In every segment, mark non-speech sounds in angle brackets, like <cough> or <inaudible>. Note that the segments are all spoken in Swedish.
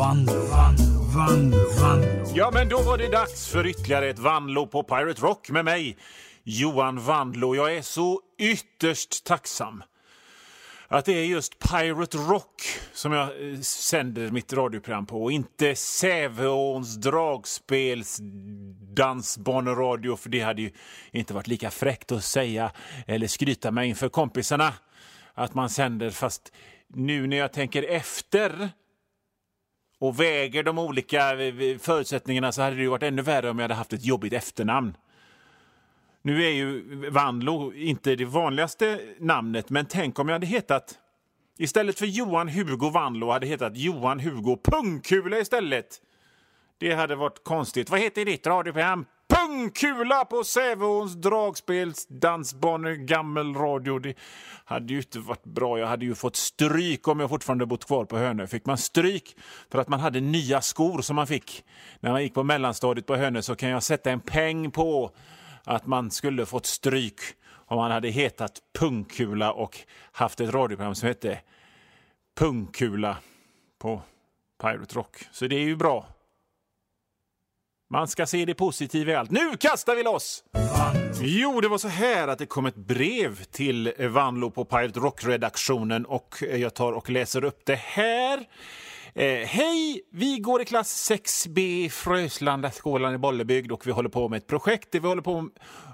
Vanlo, Vanlo, Vanlo, Vanlo. Ja, men då var det dags för ytterligare ett Vanlo på Pirate Rock med mig, Johan Vanlo. Jag är så ytterst tacksam att det är just Pirate Rock som jag eh, sänder mitt radioprogram på och inte Säveåns dragspels dansbaneradio för det hade ju inte varit lika fräckt att säga eller skryta med inför kompisarna att man sänder fast nu när jag tänker efter och väger de olika eh, eh, förutsättningarna så hade det ju varit ännu värre om jag hade haft ett jobbigt efternamn. Nu är ju Vanlo inte det vanligaste namnet, men tänk om jag hade hetat... Istället för Johan Hugo Vanlo hade hetat Johan Hugo Pungkula istället. Det hade varit konstigt. Vad heter ditt radioprogram? Pungkula på Sävehåns dragspels dansbanor gammelradio. Det hade ju inte varit bra. Jag hade ju fått stryk om jag fortfarande bott kvar på Hönö. Fick man stryk för att man hade nya skor som man fick när man gick på mellanstadiet på Hönö så kan jag sätta en peng på att man skulle fått stryk om man hade hetat Pungkula och haft ett radioprogram som hette Pungkula på Pirate Rock. Så det är ju bra. Man ska se det positiva i allt. Nu kastar vi loss! Jo, det var så här att det kom ett brev till Vanlo på Pirate Rock-redaktionen och eh, jag tar och läser upp det här. Eh, Hej! Vi går i klass 6B i Fröslandaskolan i Bollebygd och vi håller på med ett projekt där vi håller på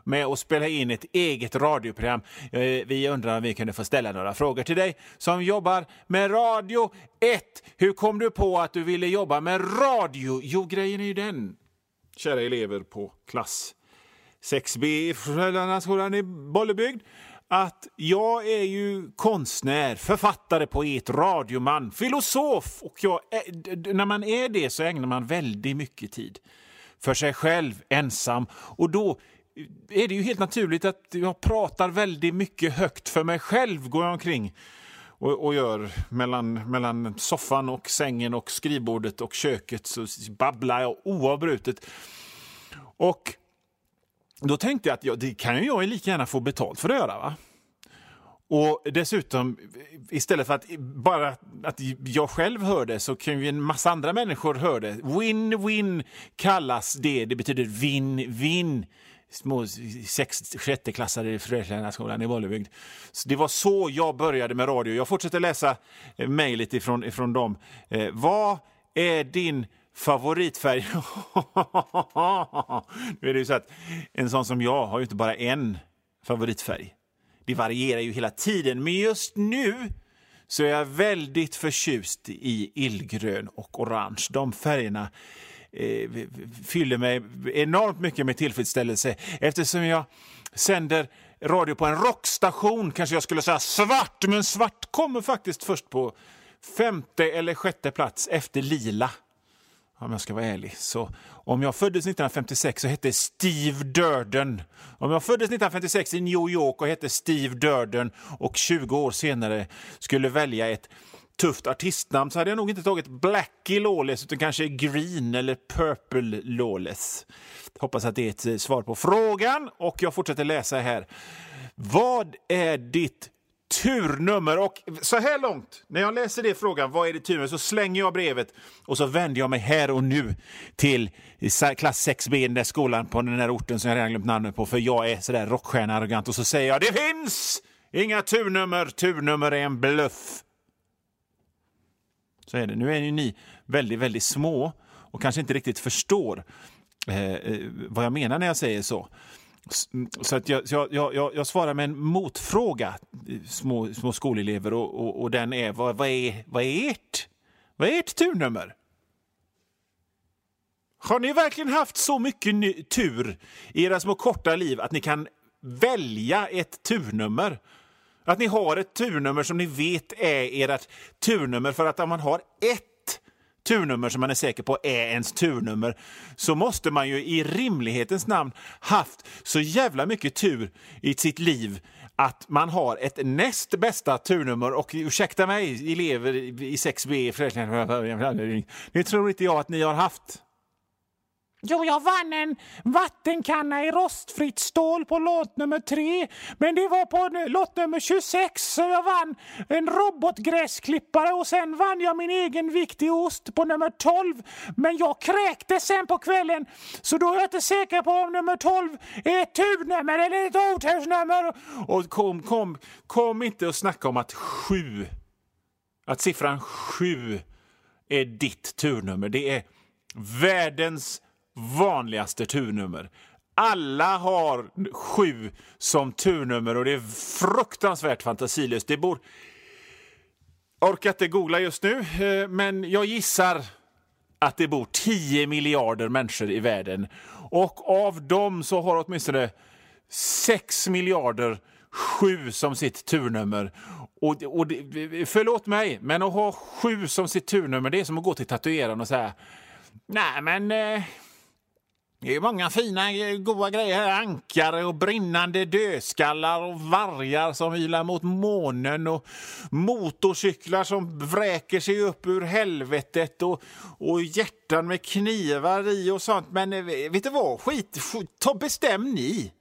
med att spela in ett eget radioprogram. Eh, vi undrar om vi kunde få ställa några frågor till dig som jobbar med radio. 1. Hur kom du på att du ville jobba med radio? Jo, grejen är ju den, kära elever på klass 6B i Fröslandaskolan i Bollebygd att jag är ju konstnär, författare, poet, radioman, filosof. Och jag, när man är det så ägnar man väldigt mycket tid för sig själv, ensam. Och då är det ju helt naturligt att jag pratar väldigt mycket högt för mig själv, går jag omkring och, och gör mellan, mellan soffan och sängen och skrivbordet och köket så babblar jag oavbrutet. Och då tänkte jag att ja, det kan ju jag lika gärna få betalt för att göra. Va? Och dessutom, istället för att bara att jag själv hör det så kan ju en massa andra människor höra det. Win-win kallas det. Det betyder vinn-vinn. Små sex, sjätteklassare i Frölundaskolan i Bollebygd. Så det var så jag började med radio. Jag fortsätter läsa eh, mejlet ifrån, ifrån dem. Eh, vad är din favoritfärg? <laughs> nu är det ju så att en sån som jag har ju inte bara en favoritfärg. Det varierar ju hela tiden, men just nu så är jag väldigt förtjust i illgrön och orange. De färgerna eh, fyller mig enormt mycket med tillfredsställelse eftersom jag sänder radio på en rockstation. Kanske jag skulle säga svart, men svart kommer faktiskt först på femte eller sjätte plats efter lila om jag ska vara ärlig. Så om jag föddes 1956 så hette Steve Durden. Om jag föddes 1956 i New York och hette Steve Durden och 20 år senare skulle välja ett tufft artistnamn så hade jag nog inte tagit Blackie Lawless utan kanske Green eller Purple Lawless. Hoppas att det är ett eh, svar på frågan och jag fortsätter läsa här. Vad är ditt turnummer. Och så här långt, när jag läser det frågan, vad är ditt turnummer, så slänger jag brevet och så vänder jag mig här och nu till klass 6B, den där skolan på den där orten som jag redan glömt namnet på, för jag är sådär rockstjärna-arrogant och så säger jag det finns inga turnummer, turnummer är en bluff. Så är det. Nu är ju ni väldigt, väldigt små och kanske inte riktigt förstår eh, eh vad jag menar när jag säger så. Mm, så att jag, jag, jag, jag svarar med en motfråga, små, små skolelever, och, och, och den är vad, vad, är vad är ert? Vad är ert turnummer? Har ni verkligen haft så mycket tur i era små korta liv att ni kan välja ett turnummer? Att ni har ett turnummer som ni vet är ert turnummer för att om man har ett turnummer som man är säker på är ens turnummer så måste man ju i rimlighetens namn haft så jävla mycket tur i sitt liv att man har ett näst bästa turnummer och ursäkta mig elever i 6B det <laughs> tror inte jag att ni har haft. Jo, jag vann en vattenkanna i rostfritt stål på låt nummer tre. Men det var på låt nummer 26 som jag vann en robotgräsklippare och sen vann jag min egen viktig ost på nummer 12. Men jag kräktes sen på kvällen så då är jag inte säker på om nummer 12 är ett turnummer eller ett otursnummer. Och kom, kom, kom inte och snacka om att sju, att siffran sju är ditt turnummer. Det är världens vanligaste turnummer. Alla har sju som turnummer och det är fruktansvärt fantasilöst. Det bor... Jag orkar inte googla just nu, eh, men jag gissar att det bor 10 miljarder människor i världen. Och av dem så har åtminstone 6 miljarder sju som sitt turnummer. Och, och förlåt mig, men att ha sju som sitt turnummer det är som att gå till tatueraren och säga Nej, men... Eh, det är många fina, eh, goda grejer här. Ankare och brinnande dödskallar och vargar som ylar mot månen och motorcyklar som vräker sig upp ur helvetet och, och hjärtan med knivar i och sånt. Men eh, vet du vad? Skit, ta, bestäm ni.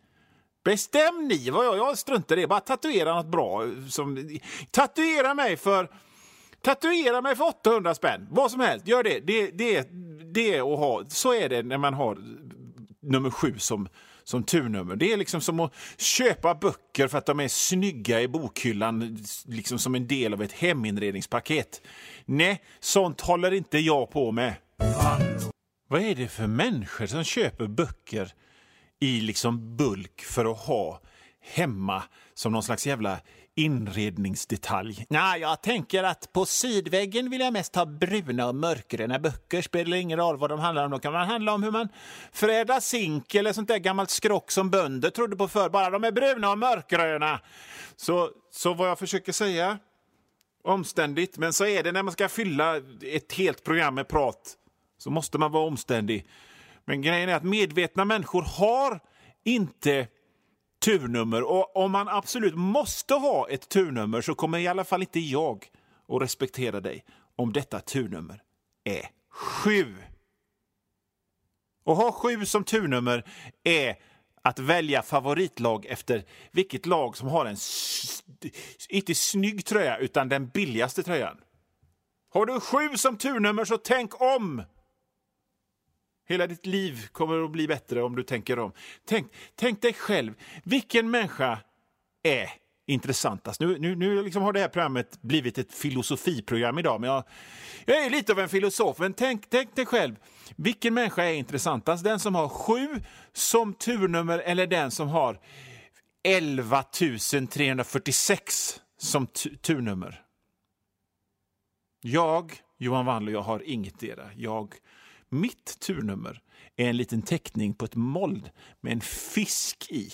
Bestäm ni vad jag, jag struntar i det. Bara tatuera något bra. Eh, som, tatuera mig för Tatuera mig för 800 spänn. Vad som helst, gör det. Det, det, det att ha. Så är det när man har nummer sju som, som turnummer. Det är liksom som att köpa böcker för att de är snygga i bokhyllan, liksom som en del av ett heminredningspaket. Nej, sånt håller inte jag på med. Vad är det för människor som köper böcker i liksom bulk för att ha hemma som någon slags jävla inredningsdetalj. Nej, jag tänker att på sidväggen vill jag mest ha bruna och mörkgröna böcker. Spelar ingen roll vad de handlar om. Då kan man handla om hur man förädlar zink eller sånt där gammalt skrock som bönder trodde på förr. Bara de är bruna och mörkgröna. Så, så vad jag försöker säga, omständigt, men så är det när man ska fylla ett helt program med prat. Så måste man vara omständig. Men grejen är att medvetna människor har inte turnummer. Och om man absolut måste ha ett turnummer så kommer i alla fall inte jag att respektera dig om detta turnummer är sju. Och ha sju som turnummer är att välja favoritlag efter vilket lag som har en inte snygg tröja utan den billigaste tröjan. Har du sju som turnummer så tänk om! Hela ditt liv kommer att bli bättre om du tänker om. Tänk, tänk dig själv, vilken människa är intressantast? Nu, nu, nu liksom har det här programmet blivit ett filosofiprogram idag, men jag, jag är lite av en filosof. Men tänk, tänk dig själv, vilken människa är intressantast? Den som har sju som turnummer eller den som har 11 346 som turnummer? Jag, Johan Wandler, jag har inget dera. Jag mitt turnummer är en liten teckning på ett mold med en fisk i.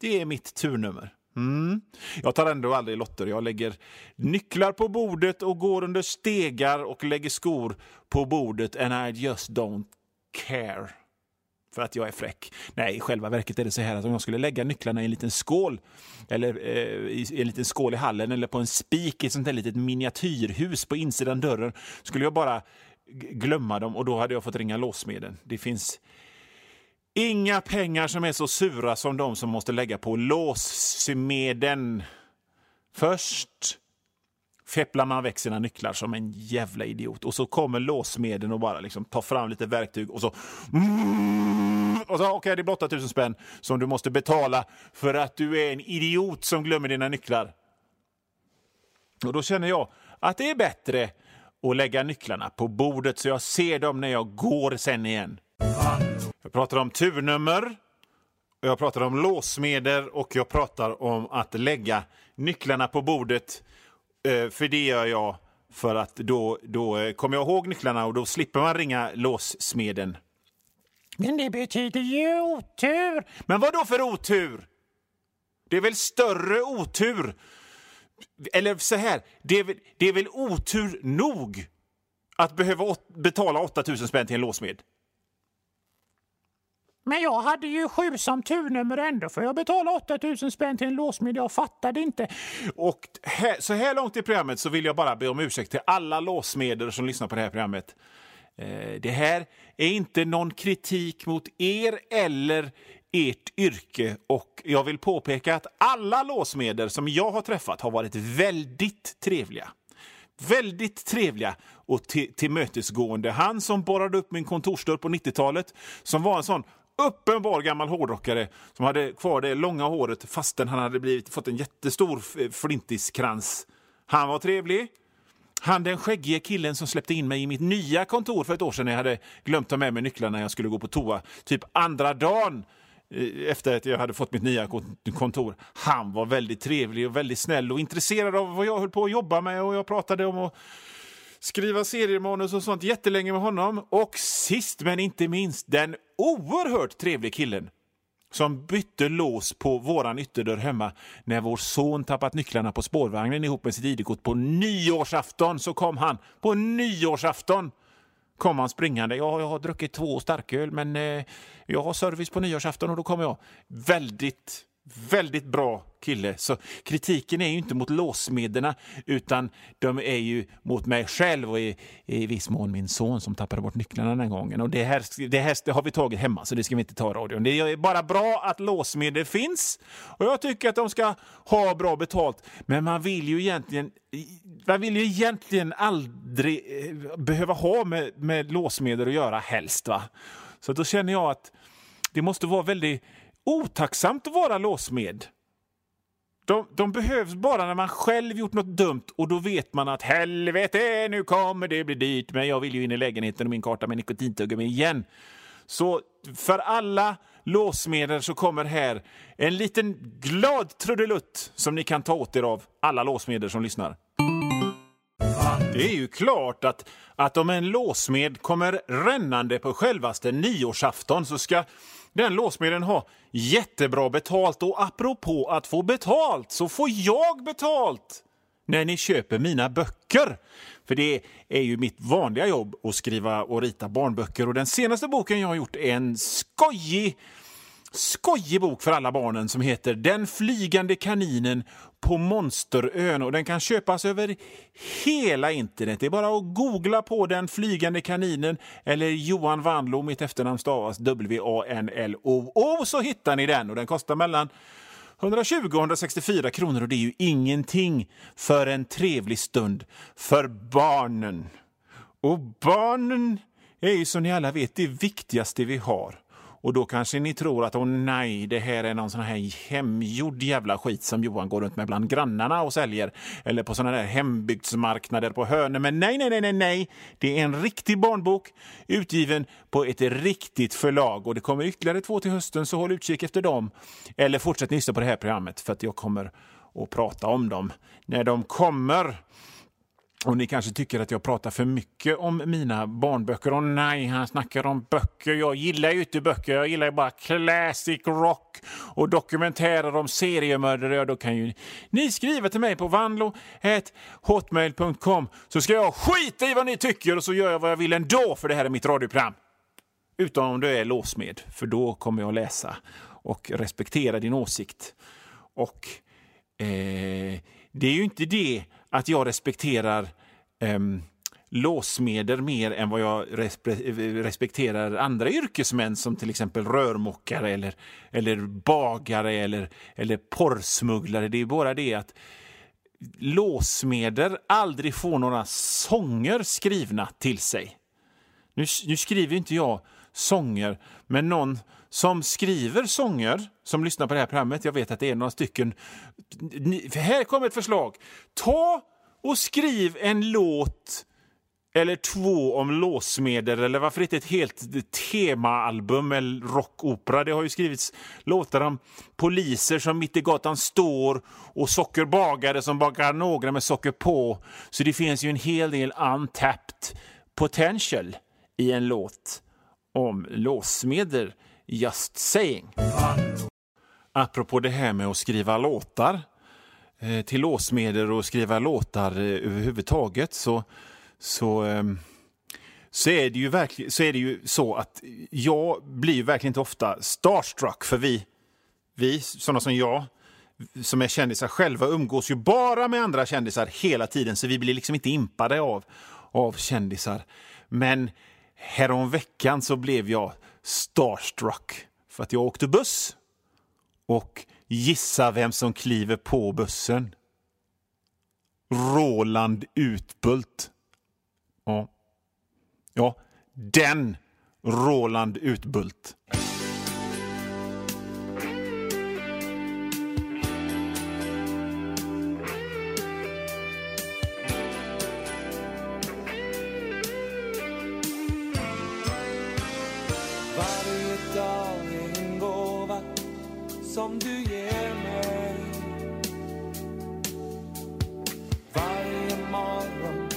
Det är mitt turnummer. Mm. Jag tar ändå aldrig lotter. Jag lägger nycklar på bordet och går under stegar och lägger skor på bordet and I just don't care. För att jag är fräck. Nej, i själva verket är det så här att om jag skulle lägga nycklarna i en liten skål eller eh, i en liten skål i hallen eller på en spik i ett sånt där litet miniatyrhus på insidan dörren skulle jag bara glömma dem och då hade jag fått ringa låssmeden. Det finns inga pengar som är så sura som de som måste lägga på låssmeden. Först fepplar man väck sina nycklar som en jävla idiot och så kommer låssmeden och bara liksom tar fram lite verktyg och så... Och så okej, okay, det är blott 8000 spänn som du måste betala för att du är en idiot som glömmer dina nycklar. Och då känner jag att det är bättre och lägga nycklarna på bordet så jag ser dem när jag går sen igen. Jag pratar om turnummer, jag pratar om låsmeder och jag pratar om att lägga nycklarna på bordet. Eh, för det gör jag för att då, då eh, kommer jag ihåg nycklarna och då slipper man ringa låssmeden. Men det betyder ju otur. Men vad då för otur? Det är väl större otur eller så här, det är, väl, det är väl otur nog att behöva åt, betala 8000 spänn till en låsmed? Men jag hade ju sju som turnummer ändå för jag betalade 8000 spänn till en låsmed. Jag fattade inte. Och här, så här långt i programmet så vill jag bara be om ursäkt till alla låsmeder som lyssnar på det här programmet. Eh, det här är inte någon kritik mot er eller ert yrke och jag vill påpeka att alla låsmeder som jag har träffat har varit väldigt trevliga. Väldigt trevliga och tillmötesgående. Han som borrade upp min kontorsdörr på 90-talet, som var en sån uppenbar gammal hårdrockare som hade kvar det långa håret fastän han hade blivit, fått en jättestor flintiskrans. Han var trevlig. Han den skäggige killen som släppte in mig i mitt nya kontor för ett år sedan när jag hade glömt ta med mig nycklarna när jag skulle gå på toa. Typ andra dagen efter att jag hade fått mitt nya kontor. Han var väldigt trevlig och väldigt snäll och intresserad av vad jag höll på att jobba med och jag pratade om att skriva seriemanus och sånt jättelänge med honom. Och sist men inte minst den oerhört trevlig killen som bytte lås på våran ytterdörr hemma när vår son tappat nycklarna på spårvagnen ihop med sitt ID-kort på nyårsafton. Så kom han på nyårsafton kom han springande. Ja, jag har druckit två starköl, men eh, jag har service på nyårsafton och då kommer jag. Väldigt Väldigt bra kille. Så kritiken är ju inte mot låssmederna, utan de är ju mot mig själv och i, i viss mån min son som tappade bort nycklarna den gången. Och det här, det här det har vi tagit hemma så det ska vi inte ta i radion. Det är bara bra att låsmedel finns och jag tycker att de ska ha bra betalt. Men man vill ju egentligen, man vill ju egentligen aldrig eh, behöva ha med, med låsmedel att göra helst. Va? Så då känner jag att det måste vara väldigt otacksamt att vara låsmed. De, de, behövs bara när man själv gjort något dumt och då vet man att helvete, nu kommer det bli dyrt, men jag vill ju in i lägenheten och min karta med nikotintuggummi igen. Så för alla låsmedel så kommer här en liten glad trudelutt som ni kan ta åt er av, alla låsmedel som lyssnar. Det är ju klart att, att om en låsmed kommer rännande på självaste nyårsafton så ska den låssmeden har jättebra betalt och apropå att få betalt så får jag betalt när ni köper mina böcker. För det är ju mitt vanliga jobb att skriva och rita barnböcker och den senaste boken jag har gjort är en skojig skojig bok för alla barnen som heter Den flygande kaninen på Monsterön och den kan köpas över hela internet. Det är bara att googla på Den flygande kaninen eller Johan Wanlo, mitt efternamn stavas W-A-N-L-O-O, så hittar ni den och den kostar mellan 120 och 164 kronor och det är ju ingenting för en trevlig stund för barnen. Och barnen är ju som ni alla vet det viktigaste vi har. Och då kanske ni tror att åh nej, det här är någon sån här hemgjord jävla skit som Johan går runt med bland grannarna och säljer. Eller på såna där hembygdsmarknader på Hönö. Men nej, nej, nej, nej, nej. Det är en riktig barnbok utgiven på ett riktigt förlag. Och det kommer ytterligare två till hösten, så håll utkik efter dem. Eller fortsätt lyssna på det här programmet för att jag kommer att prata om dem när de kommer. Och ni kanske tycker att jag pratar för mycket om mina barnböcker. Och nej, han snackar om böcker. Jag gillar ju inte böcker. Jag gillar bara classic rock och dokumentärer om seriemördare. Då kan ju ni skriva till mig på vanlo.hotmail.com så ska jag skita i vad ni tycker och så gör jag vad jag vill ändå för det här är mitt radioprogram. Utom om du är låsmed, för då kommer jag läsa och respektera din åsikt. Och eh, det är ju inte det att jag respekterar ehm, um, låsmeder mer än vad jag eh, respekterar andra yrkesmän som till exempel rörmokare eller, eller bagare eller, eller porrsmugglare. Det är bara det att låsmeder aldrig får några sånger skrivna till sig. Nu, nu skriver inte jag sånger, men någon som skriver sånger, som lyssnar på det här programmet, jag vet att det är några stycken. Här kommer ett förslag. Ta och skriv en låt eller två om låsmedel eller varför inte ett helt temaalbum eller rockopera. Det har ju skrivits låtar om poliser som mitt i gatan står och sockerbagare som bakar några med socker på. Så det finns ju en hel del untapped potential i en låt om låsmedel. Just saying. Apropå det här med att skriva låtar eh, till låsmeder och skriva låtar eh, överhuvudtaget så, så, ehm, så, är det ju verkligen, så är det ju så att jag blir verkligen inte ofta starstruck för vi, vi sådana som jag som är kändisar själva umgås ju bara med andra kändisar hela tiden så vi blir liksom inte impade av, av kändisar. Men häromveckan så blev jag starstruck för att jag åkte buss. Och gissa vem som kliver på bussen? Roland Utbult. Ja, ja den Roland Utbult. Varje dag är en gåva som du ger mig Varje morgon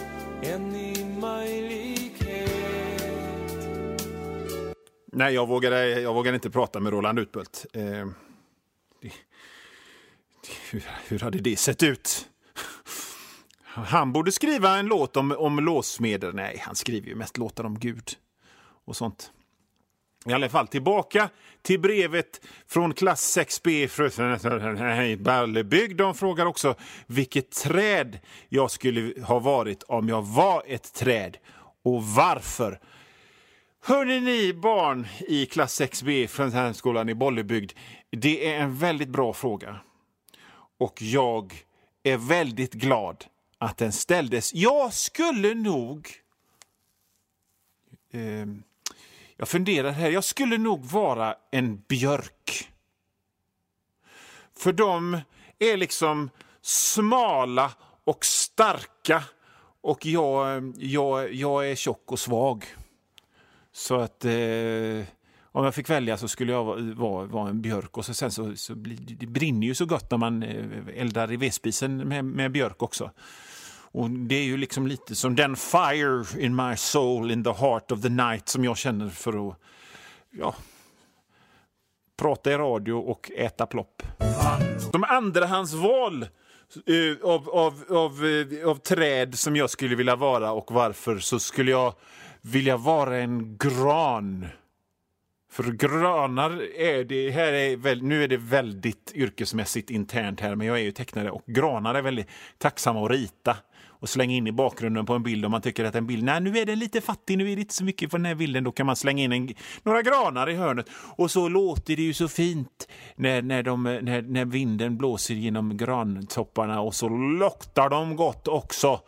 en ny möjlighet Nej, jag vågade, jag vågade inte prata med Roland Utbult. Eh, det, det, hur, hur hade det sett ut? Han borde skriva en låt om, om låsmedel. Nej, han skriver ju mest låtar om Gud och sånt. I alla fall tillbaka till brevet från klass 6B i Ballebygd. De frågar också vilket träd jag skulle ha varit om jag var ett träd och varför. Hörrni ni barn i klass 6B från skolan i Bollebygd, det är en väldigt bra fråga. Och jag är väldigt glad att den ställdes. Jag skulle nog... Eh, jag funderar här. Jag skulle nog vara en björk. För de är liksom smala och starka och jag, jag, jag är tjock och svag. Så att eh, om jag fick välja så skulle jag vara, vara, vara en björk. Och så sen så, så blir, det brinner ju så gott när man eh, eldar i vedspisen med, med björk också. Och det är ju liksom lite som den fire in my soul in the heart of the night som jag känner för att ja, prata i radio och äta plopp. Som andrahandsval uh, av, av, av, uh, av träd som jag skulle vilja vara och varför så skulle jag vilja vara en gran. För granar är det, här är väl, nu är det väldigt yrkesmässigt internt här, men jag är ju tecknare och granar är väldigt tacksamma att rita och slänga in i bakgrunden på en bild om man tycker att en bild, nej nu är den lite fattig, nu är det inte så mycket på den här bilden, då kan man slänga in en, några granar i hörnet och så låter det ju så fint när, när, de, när, när vinden blåser genom grantopparna och så luktar de gott också.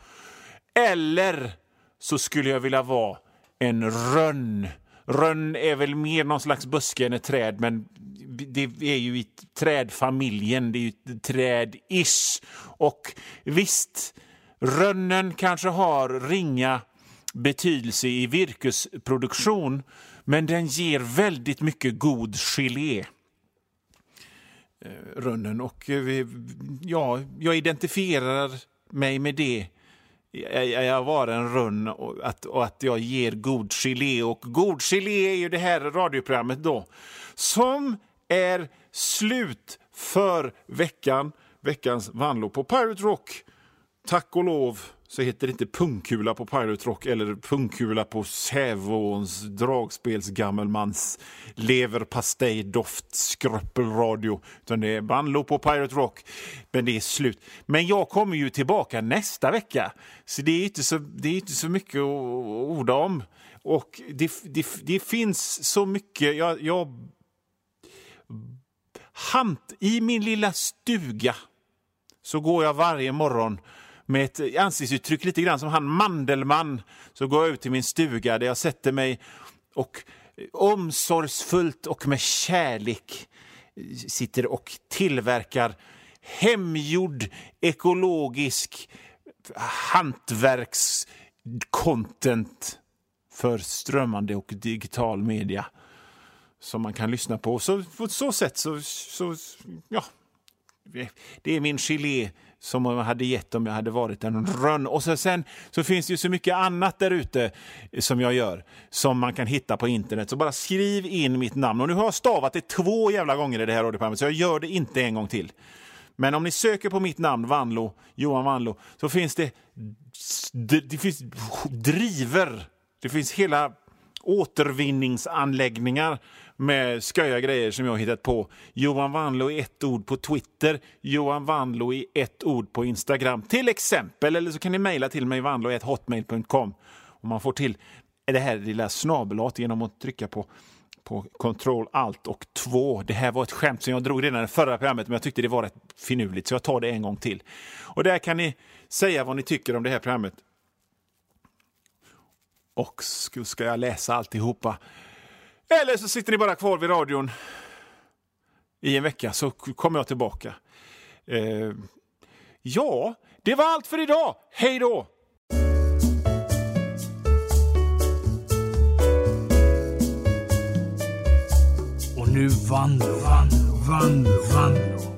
Eller så skulle jag vilja vara en rönn. Rönn är väl mer någon slags buske än ett träd, men det är ju i trädfamiljen, det är ju träd-ish. Och visst, rönnen kanske har ringa betydelse i virkesproduktion, men den ger väldigt mycket god gelé. Eh, rönnen. Och eh, ja, jag identifierar mig med det jag var en rönn och att, och att jag ger god gelé. Och god gelé är ju det här radioprogrammet då som är slut för veckan. Veckans Vanlo på Pirate Rock. Tack och lov så heter det inte pungkula på Pirate Rock eller pungkula på Sävåns dragspelsgammelmans leverpastejdoft skröppelradio. Utan det är Vanlo på Pirate Rock. Men det är slut. Men jag kommer ju tillbaka nästa vecka. Så det är inte så, det är inte så mycket att orda om. Och det, det, det finns så mycket... Jag, jag, Hamt, I min lilla stuga så går jag varje morgon med ett ansiktsuttryck lite grann som han Mandelmann. Så går jag ut till min stuga där jag sätter mig och omsorgsfullt och med kärlek sitter och tillverkar hemgjord ekologisk hantverkscontent för strömmande och digital media som man kan lyssna på. Så på så sätt så, så ja, det är min gelé som jag hade gett om jag hade varit en rönn. Och så, sen så finns det ju så mycket annat där ute eh, som jag gör som man kan hitta på internet. Så bara skriv in mitt namn. Och nu har jag stavat det två jävla gånger i det här radioprogrammet så jag gör det inte en gång till. Men om ni söker på mitt namn, Vanlo, Johan Vanlo, så finns det, det, det finns driver. Det finns hela återvinningsanläggningar med sköja grejer som jag hittat på. Johan Wanlo i ett ord på Twitter, Johan Wanlo i ett ord på Instagram till exempel. Eller så kan ni mejla till mig vanlo.hotmail.com om man får till det här lilla snabelat genom att trycka på på Ctrl Alt och 2. Det här var ett skämt som jag drog redan i förra programmet, men jag tyckte det var rätt finurligt, så jag tar det en gång till. Och där kan ni säga vad ni tycker om det här programmet. Och ska jag läsa alltihopa? Eller så sitter ni bara kvar vid radion i en vecka, så kommer jag tillbaka. Eh, ja, det var allt för idag. Hej då! Och nu Vanlo, Vanlo, Vanlo, Vanlo.